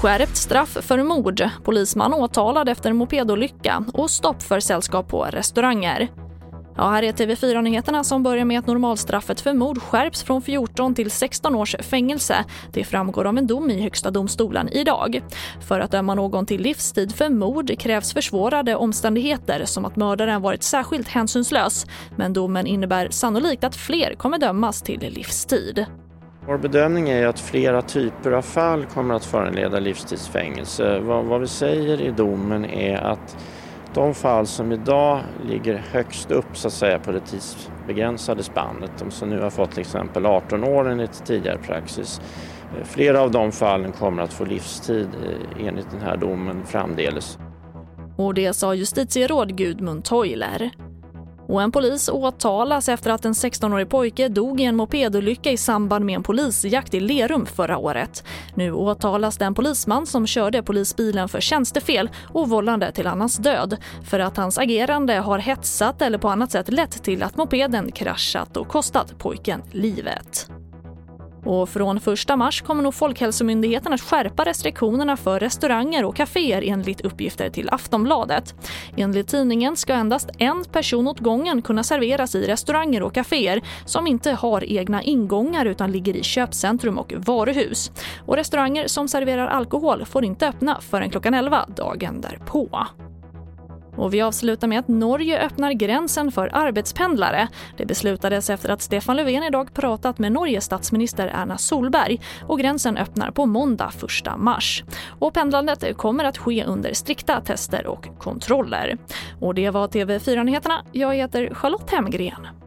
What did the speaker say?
Skärpt straff för mord, polisman åtalad efter mopedolycka och stopp för sällskap på restauranger. Ja, här är TV4-nyheterna som börjar med att normalstraffet för mord skärps från 14 till 16 års fängelse. Det framgår av en dom i Högsta domstolen idag. För att döma någon till livstid för mord krävs försvårade omständigheter som att mördaren varit särskilt hänsynslös. Men domen innebär sannolikt att fler kommer dömas till livstid. Vår bedömning är att flera typer av fall kommer att föranleda livstidsfängelse. Vad, vad vi säger i domen är att de fall som idag ligger högst upp så att säga på det tidsbegränsade spannet, de som nu har fått till exempel 18 år enligt tidigare praxis, eh, flera av de fallen kommer att få livstid eh, enligt den här domen framdeles. Och det sa justitieråd Gudmund Toiler. Och en polis åtalas efter att en 16-årig pojke dog i en mopedolycka i samband med en polisjakt i Lerum förra året. Nu åtalas den polisman som körde polisbilen för tjänstefel och vållande till annans död för att hans agerande har hetsat eller på annat sätt lett till att mopeden kraschat och kostat pojken livet. Och från 1 mars kommer nog Folkhälsomyndigheten att skärpa restriktionerna för restauranger och kaféer enligt uppgifter till Aftonbladet. Enligt tidningen ska endast en person åt gången kunna serveras i restauranger och kaféer som inte har egna ingångar utan ligger i köpcentrum och varuhus. Och restauranger som serverar alkohol får inte öppna förrän klockan 11 dagen därpå. Och vi avslutar med att Norge öppnar gränsen för arbetspendlare. Det beslutades efter att Stefan Löfven idag pratat med Norges statsminister Erna Solberg och gränsen öppnar på måndag 1 mars. Och pendlandet kommer att ske under strikta tester och kontroller. Och det var TV4-nyheterna. Jag heter Charlotte Hemgren.